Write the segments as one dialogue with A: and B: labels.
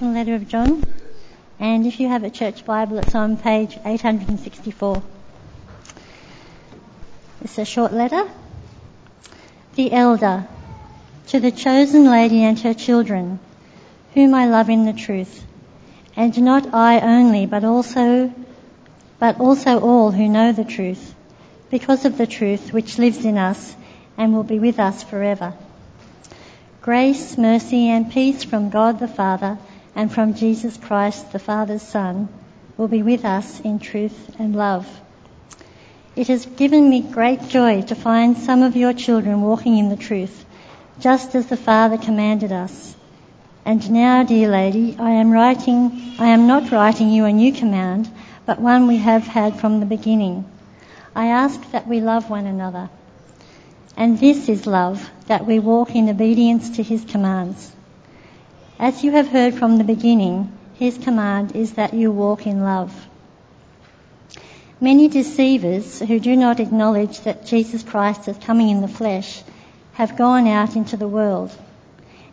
A: letter of John, and if you have a church Bible, it's on page 864. It's a short letter. The elder, to the chosen lady and her children, whom I love in the truth, and not I only, but also, but also all who know the truth, because of the truth which lives in us and will be with us forever. Grace, mercy, and peace from God the Father and from Jesus Christ, the Father's Son, will be with us in truth and love. It has given me great joy to find some of your children walking in the truth, just as the Father commanded us. And now, dear lady, I am writing, I am not writing you a new command, but one we have had from the beginning. I ask that we love one another. And this is love, that we walk in obedience to his commands. As you have heard from the beginning, his command is that you walk in love. Many deceivers who do not acknowledge that Jesus Christ is coming in the flesh have gone out into the world.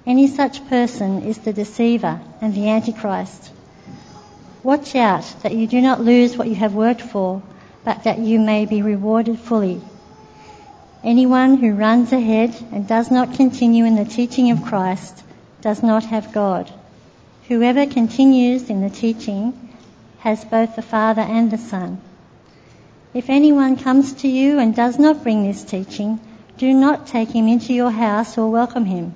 A: Any such person is the deceiver and the antichrist. Watch out that you do not lose what you have worked for, but that you may be rewarded fully. Anyone who runs ahead and does not continue in the teaching of Christ does not have God. Whoever continues in the teaching has both the Father and the Son. If anyone comes to you and does not bring this teaching, do not take him into your house or welcome him.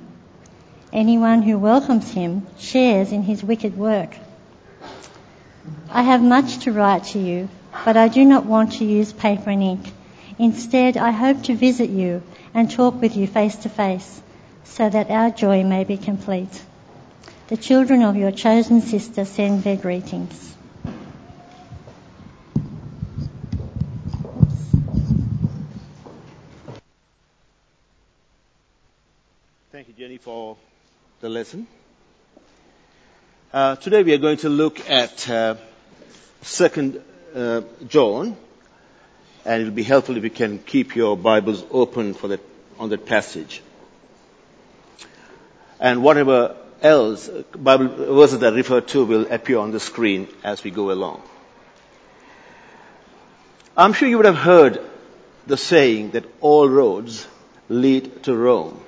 A: Anyone who welcomes him shares in his wicked work. I have much to write to you, but I do not want to use paper and ink. Instead, I hope to visit you and talk with you face to face so that our joy may be complete. The children of your chosen sister send their greetings.
B: Thank you, Jenny, for the lesson. Uh, today we are going to look at uh, Second uh, John, and it will be helpful if you can keep your Bibles open for that on that passage and whatever else Bible verses that refer to will appear on the screen as we go along. I'm sure you would have heard the saying that all roads lead to Rome.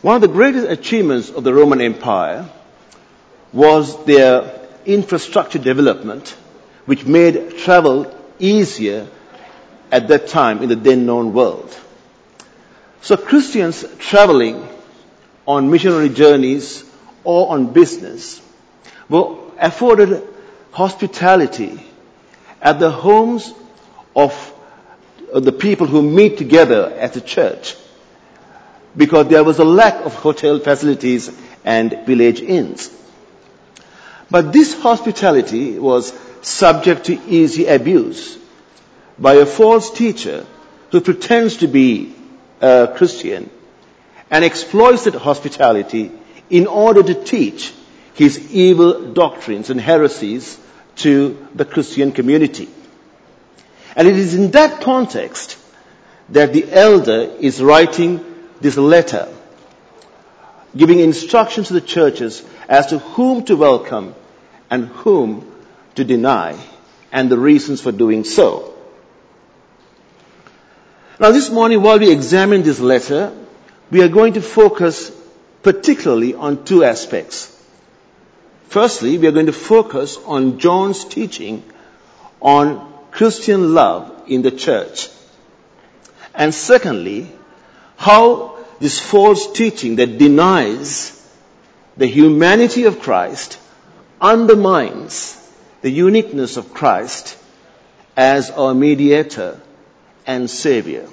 B: One of the greatest achievements of the Roman Empire was their infrastructure development, which made travel easier at that time in the then known world. So Christians traveling on missionary journeys or on business were afforded hospitality at the homes of the people who meet together at a church because there was a lack of hotel facilities and village inns. But this hospitality was subject to easy abuse by a false teacher who pretends to be a Christian and exploits hospitality in order to teach his evil doctrines and heresies to the Christian community. And it is in that context that the elder is writing this letter, giving instructions to the churches as to whom to welcome and whom to deny and the reasons for doing so. Now this morning while we examine this letter, we are going to focus particularly on two aspects. Firstly, we are going to focus on John's teaching on Christian love in the church. And secondly, how this false teaching that denies the humanity of Christ undermines the uniqueness of Christ as our mediator and savior.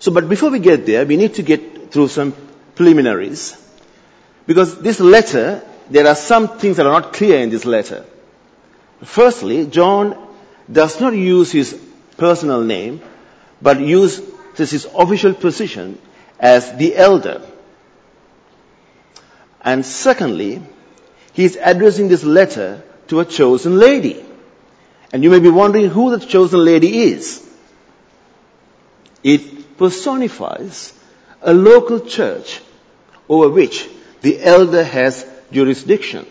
B: So, but before we get there, we need to get through some preliminaries. Because this letter, there are some things that are not clear in this letter. Firstly, John does not use his personal name, but uses his official position as the elder. And secondly, he is addressing this letter to a chosen lady. And you may be wondering who the chosen lady is. It personifies a local church over which the elder has jurisdiction.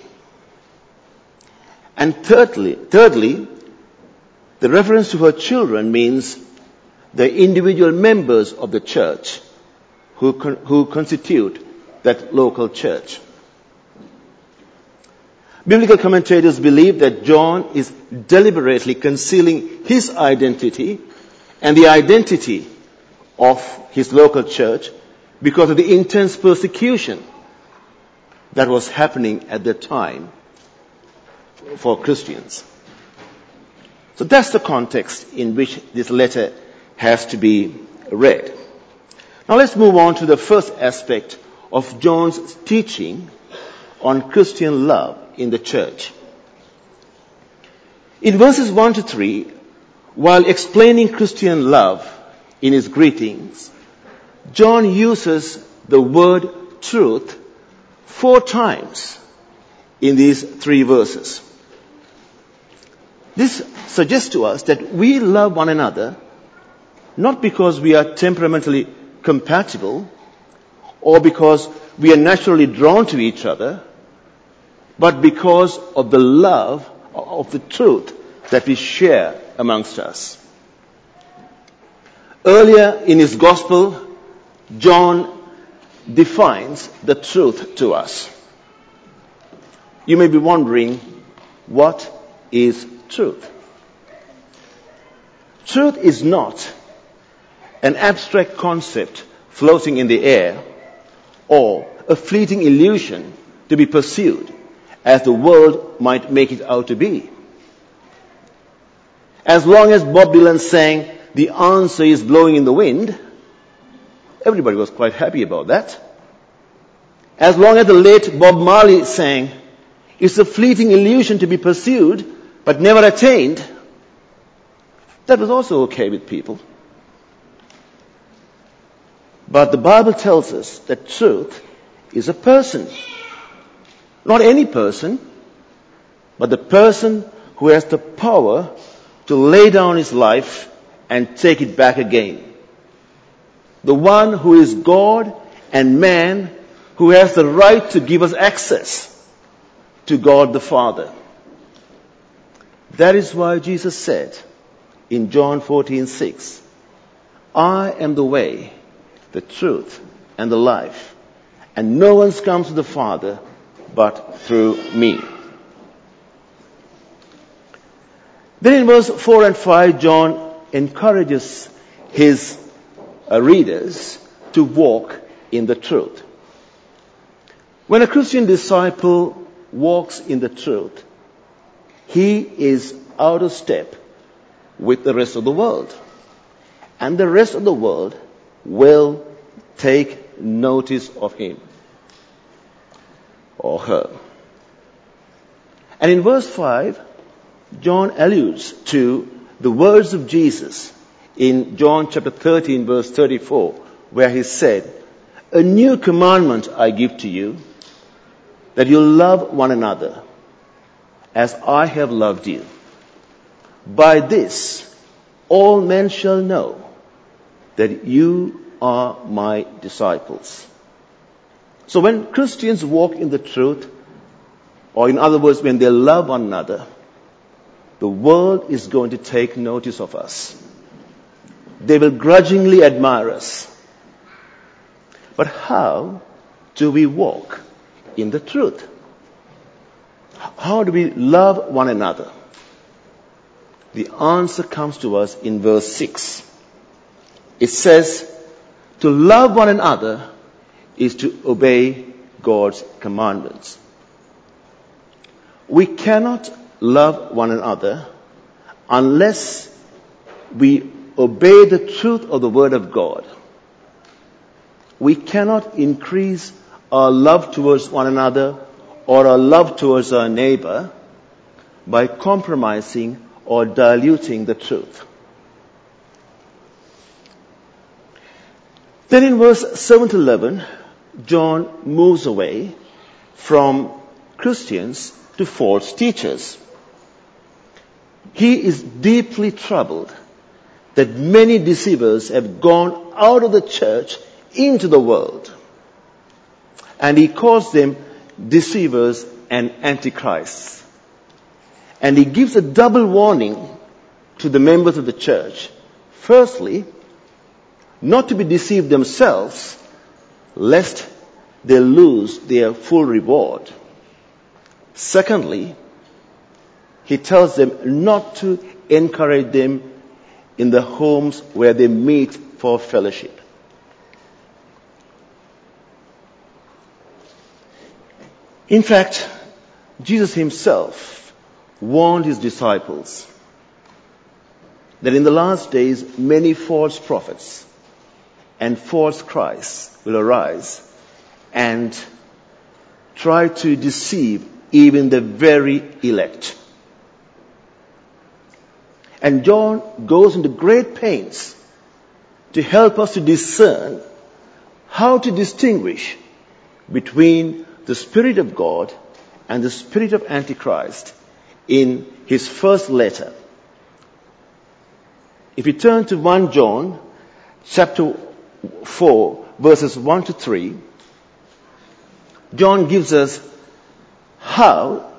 B: And thirdly, thirdly, the reference to her children means the individual members of the church who, con- who constitute that local church. Biblical commentators believe that John is deliberately concealing his identity and the identity of his local church because of the intense persecution that was happening at the time for Christians. So that's the context in which this letter has to be read. Now let's move on to the first aspect of John's teaching on Christian love in the church. In verses 1 to 3, while explaining Christian love in his greetings, John uses the word truth four times in these three verses. This suggests to us that we love one another not because we are temperamentally compatible or because we are naturally drawn to each other, but because of the love of the truth that we share amongst us. Earlier in his gospel, John defines the truth to us. You may be wondering, what is truth? Truth is not an abstract concept floating in the air or a fleeting illusion to be pursued as the world might make it out to be. As long as Bob Dylan sang, the answer is blowing in the wind, everybody was quite happy about that. As long as the late Bob Marley sang, it's a fleeting illusion to be pursued but never attained, that was also okay with people. But the Bible tells us that truth is a person. Not any person, but the person who has the power to lay down his life and take it back again. The one who is God and man who has the right to give us access to God the Father. That is why Jesus said in John 14:6, I am the way, the truth, and the life, and no one comes to the Father but through me. Then in verse 4 and 5, John encourages his uh, readers to walk in the truth. When a Christian disciple walks in the truth, he is out of step with the rest of the world. And the rest of the world will take notice of him or her. And in verse 5, John alludes to the words of Jesus in John chapter 13 verse 34 where he said, A new commandment I give to you, that you love one another as I have loved you. By this all men shall know that you are my disciples. So when Christians walk in the truth, or in other words, when they love one another, the world is going to take notice of us. They will grudgingly admire us. But how do we walk in the truth? How do we love one another? The answer comes to us in verse 6. It says, to love one another is to obey God's commandments. We cannot love one another unless we obey the truth of the Word of God. We cannot increase our love towards one another or our love towards our neighbor by compromising or diluting the truth. Then in verse 7 to 11, John moves away from Christians to false teachers. He is deeply troubled that many deceivers have gone out of the church into the world. and he calls them deceivers and antichrists. And he gives a double warning to the members of the church. Firstly, not to be deceived themselves, lest they lose their full reward. Secondly, he tells them not to encourage them in the homes where they meet for fellowship. In fact, Jesus himself warned his disciples that in the last days many false prophets and false Christs will arise and try to deceive even the very elect. And John goes into great pains to help us to discern how to distinguish between the Spirit of God and the Spirit of Antichrist in his first letter. If you turn to 1 John chapter 4 verses 1 to 3, John gives us how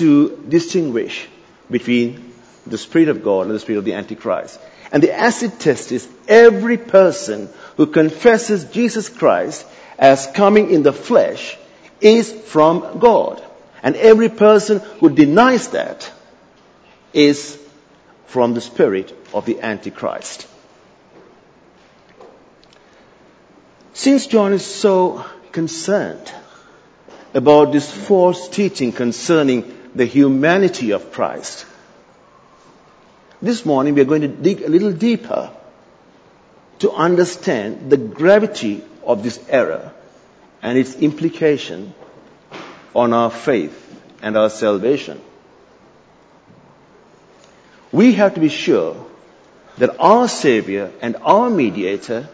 B: to distinguish between the Spirit of God and the Spirit of the Antichrist. And the acid test is every person who confesses Jesus Christ as coming in the flesh is from God. And every person who denies that is from the spirit of the Antichrist. Since John is so concerned about this false teaching concerning the humanity of Christ, this morning we are going to dig a little deeper to understand the gravity of this error and its implication on our faith and our salvation. We have to be sure that our Savior and our mediator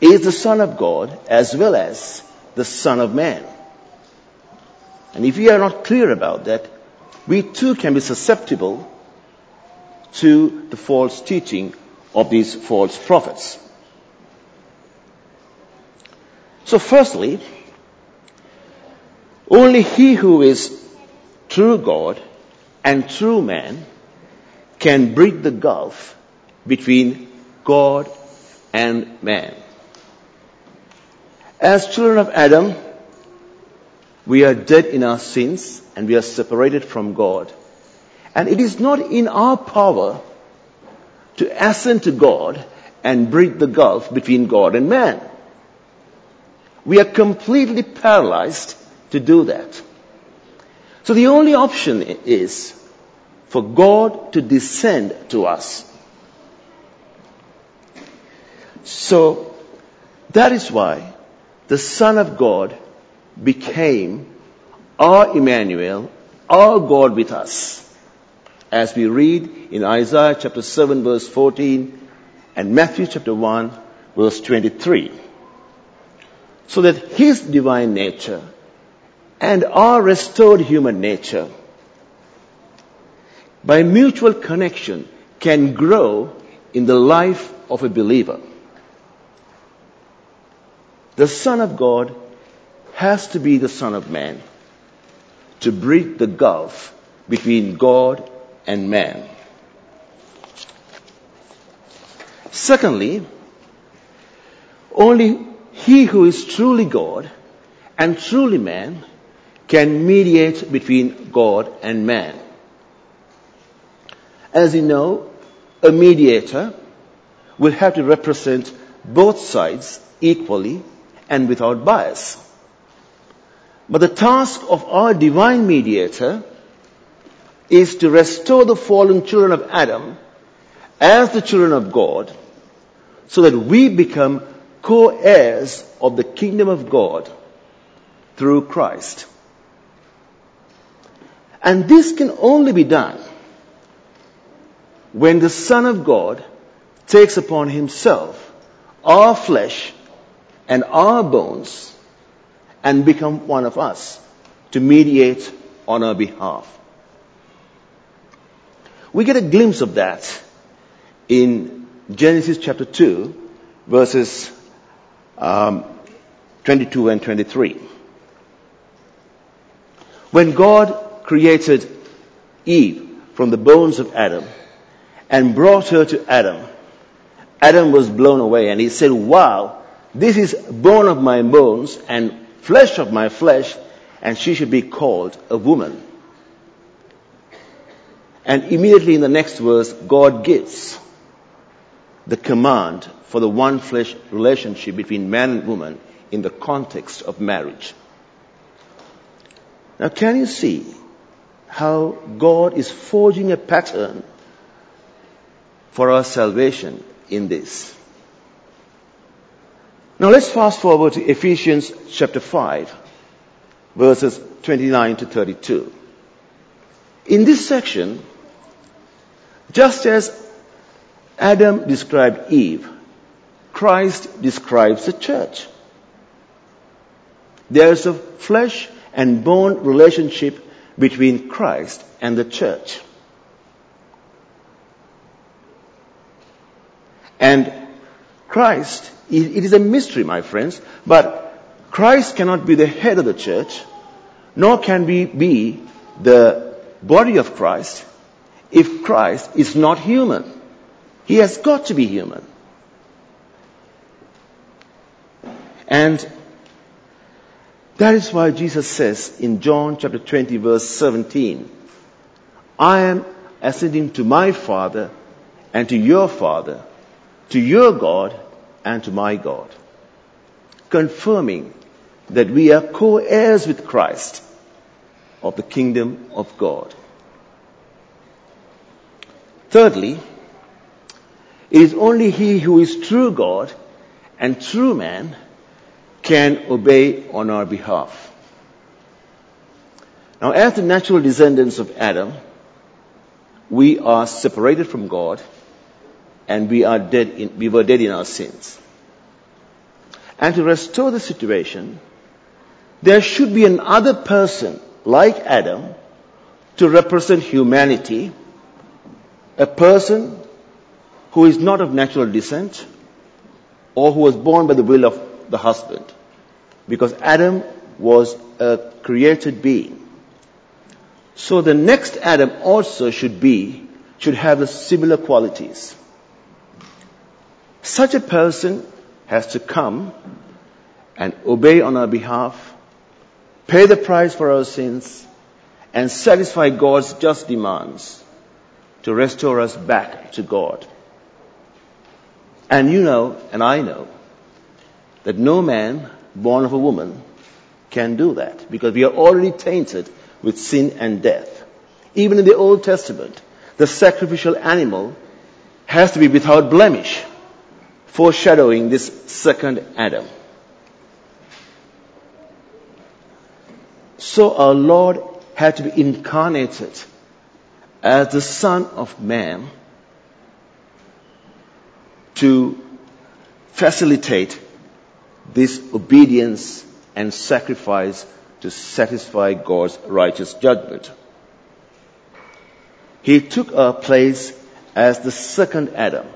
B: is the Son of God as well as the Son of Man. And if we are not clear about that, we too can be susceptible to the false teaching of these false prophets. So firstly, only he who is true God and true man can bridge the gulf between God and man. As children of Adam, we are dead in our sins and we are separated from God. And it is not in our power to ascend to God and bridge the gulf between God and man. We are completely paralyzed to do that. So the only option is for God to descend to us. So that is why the Son of God became our Emmanuel, our God with us. As we read in Isaiah chapter 7 verse 14 and Matthew chapter 1 verse 23. So that His divine nature and our restored human nature by mutual connection can grow in the life of a believer. The Son of God has to be the Son of Man to bridge the gulf between God and man. Secondly, only he who is truly God and truly man can mediate between God and man. As you know, a mediator will have to represent both sides equally and without bias. But the task of our divine mediator is to restore the fallen children of Adam as the children of God so that we become co-heirs of the kingdom of God through Christ. And this can only be done when the Son of God takes upon himself our flesh and our bones and become one of us to mediate on our behalf. We get a glimpse of that in Genesis chapter 2 verses um, 22 and 23. When God created Eve from the bones of Adam and brought her to Adam, Adam was blown away and he said, wow, this is bone of my bones and flesh of my flesh and she should be called a woman. And immediately in the next verse, God gives the command for the one flesh relationship between man and woman in the context of marriage. Now can you see how God is forging a pattern for our salvation in this? Now let's fast forward to Ephesians chapter 5 verses 29 to 32. In this section, just as Adam described Eve, Christ describes the church. There is a flesh and bone relationship between Christ and the church. And Christ, it is a mystery, my friends, but Christ cannot be the head of the church, nor can we be the body of Christ if Christ is not human. He has got to be human. And that is why Jesus says in John chapter 20 verse 17, I am ascending to my Father and to your Father, to your God and to my God. Confirming that we are co-heirs with Christ of the kingdom of God. Thirdly, it is only he who is true God and true man can obey on our behalf. Now, as the natural descendants of Adam, we are separated from God and we are dead in, we were dead in our sins. And to restore the situation, there should be another person like Adam to represent humanity, a person who is not of natural descent or who was born by the will of the husband. Because Adam was a created being. So the next Adam also should be, should have similar qualities. Such a person has to come and obey on our behalf pay the price for our sins, and satisfy God's just demands to restore us back to God. And you know, and I know, that no man born of a woman can do that because we are already tainted with sin and death. Even in the Old Testament, the sacrificial animal has to be without blemish, foreshadowing this second Adam. So our Lord had to be incarnated as the Son of Man to facilitate this obedience and sacrifice to satisfy God's righteous judgment. He took our place as the second Adam,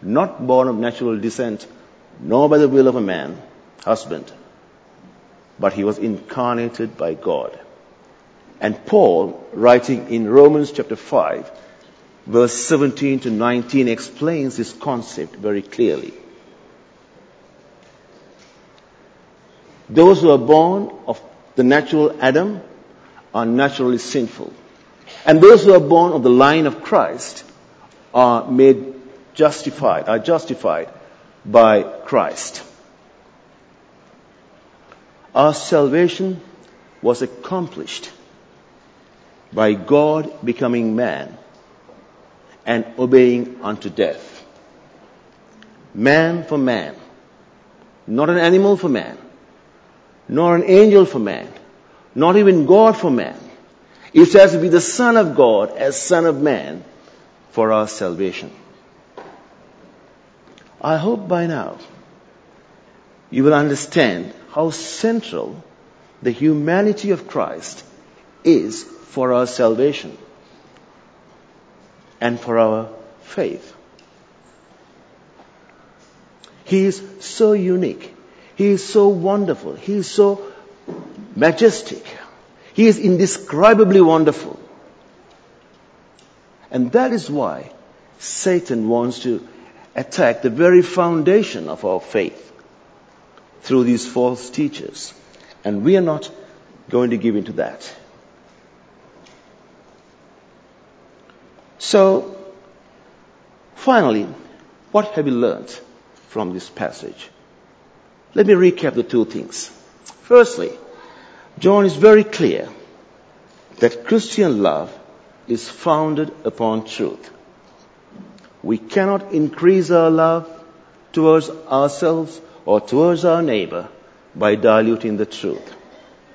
B: not born of natural descent, nor by the will of a man, husband, but he was incarnated by God. And Paul, writing in Romans chapter 5, verse 17 to 19, explains this concept very clearly. Those who are born of the natural Adam are naturally sinful. And those who are born of the line of Christ are made justified, are justified by Christ. Our salvation was accomplished by God becoming man and obeying unto death. Man for man. Not an animal for man. Nor an angel for man. Not even God for man. It has to be the Son of God as Son of Man for our salvation. I hope by now you will understand how central the humanity of Christ is for our salvation and for our faith. He is so unique. He is so wonderful. He is so majestic. He is indescribably wonderful. And that is why Satan wants to attack the very foundation of our faith through these false teachers. And we are not going to give in to that. So, finally, what have we learned from this passage? Let me recap the two things. Firstly, John is very clear that Christian love is founded upon truth. We cannot increase our love towards ourselves or towards our neighbor by diluting the truth.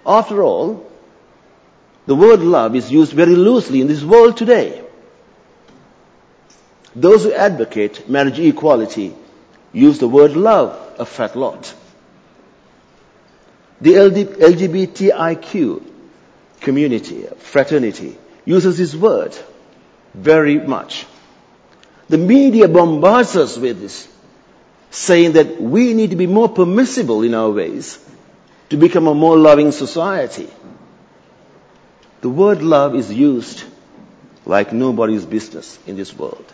B: After all, the word love is used very loosely in this world today. Those who advocate marriage equality use the word love a fat lot. The LGBTIQ community, fraternity, uses this word very much. The media bombards us with this, saying that we need to be more permissible in our ways to become a more loving society. The word love is used like nobody's business in this world.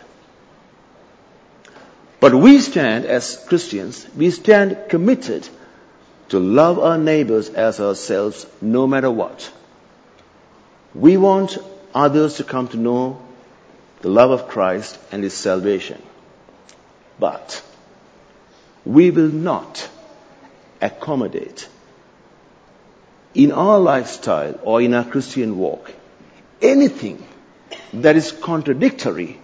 B: But we stand as Christians, we stand committed to love our neighbors as ourselves no matter what. We want others to come to know the love of Christ and His salvation. But we will not accommodate in our lifestyle or in our Christian walk anything that is contradictory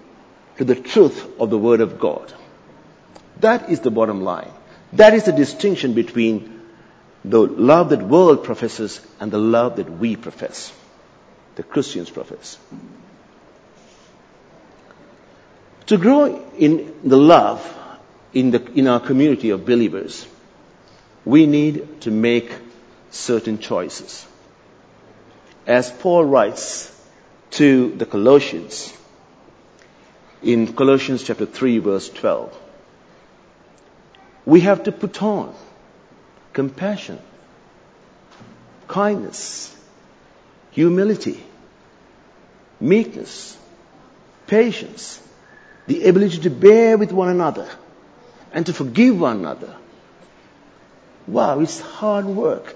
B: to the truth of the Word of God. That is the bottom line. That is the distinction between the love that world professes and the love that we profess, the Christians profess. To grow in the love in, the, in our community of believers, we need to make certain choices. As Paul writes to the Colossians in Colossians chapter 3 verse 12, we have to put on compassion, kindness, humility, meekness, patience, the ability to bear with one another and to forgive one another. Wow, it's hard work.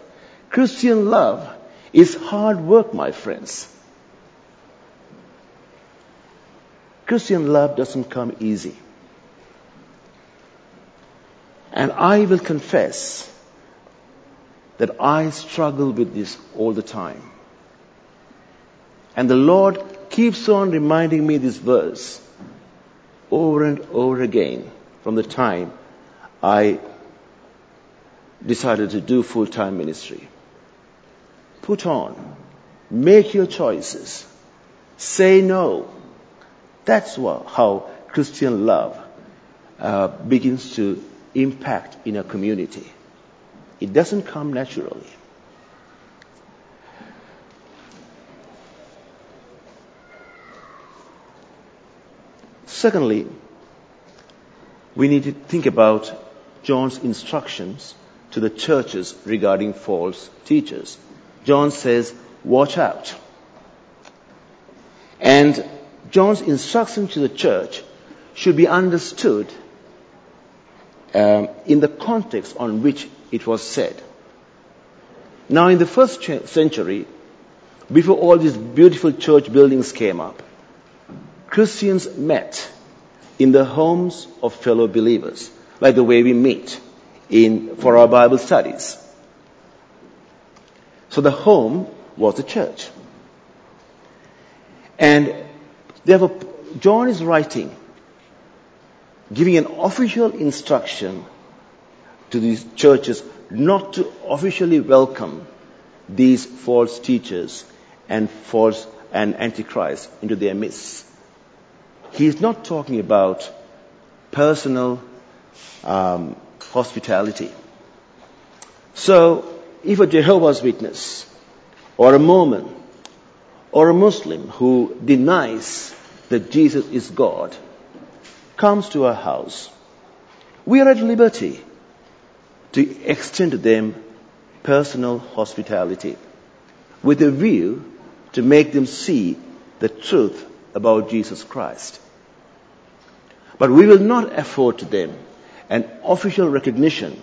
B: Christian love is hard work, my friends. Christian love doesn't come easy. And I will confess that I struggle with this all the time. And the Lord keeps on reminding me this verse over and over again from the time I decided to do full-time ministry. Put on, make your choices, say no. That's what, how Christian love uh, begins to impact in a community. It doesn't come naturally. Secondly, we need to think about John's instructions to the churches regarding false teachers. John says, watch out. And John's instruction to the church should be understood um, in the context on which it was said. Now, in the first century, before all these beautiful church buildings came up, Christians met in the homes of fellow believers, like the way we meet in, for our Bible studies. So the home was the church. And therefore, John is writing giving an official instruction to these churches not to officially welcome these false teachers and false and antichrist into their midst. He is not talking about personal um, hospitality. So, if a Jehovah's Witness or a Mormon or a Muslim who denies that Jesus is God comes to our house, we are at liberty to extend to them personal hospitality with a view to make them see the truth about Jesus Christ. But we will not afford to them an official recognition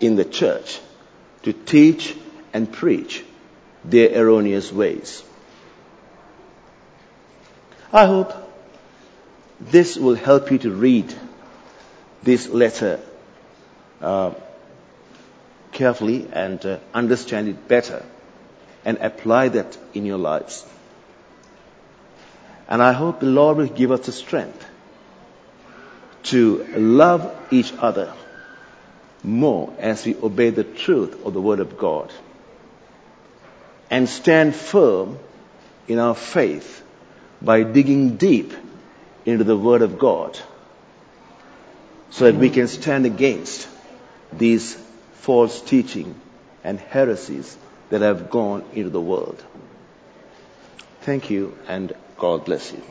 B: in the church to teach and preach their erroneous ways. I hope this will help you to read this letter uh, carefully and uh, understand it better and apply that in your lives. And I hope the Lord will give us the strength to love each other more as we obey the truth of the Word of God and stand firm in our faith by digging deep into the Word of God so that we can stand against these false teaching and heresies that have gone into the world. Thank you and God bless you.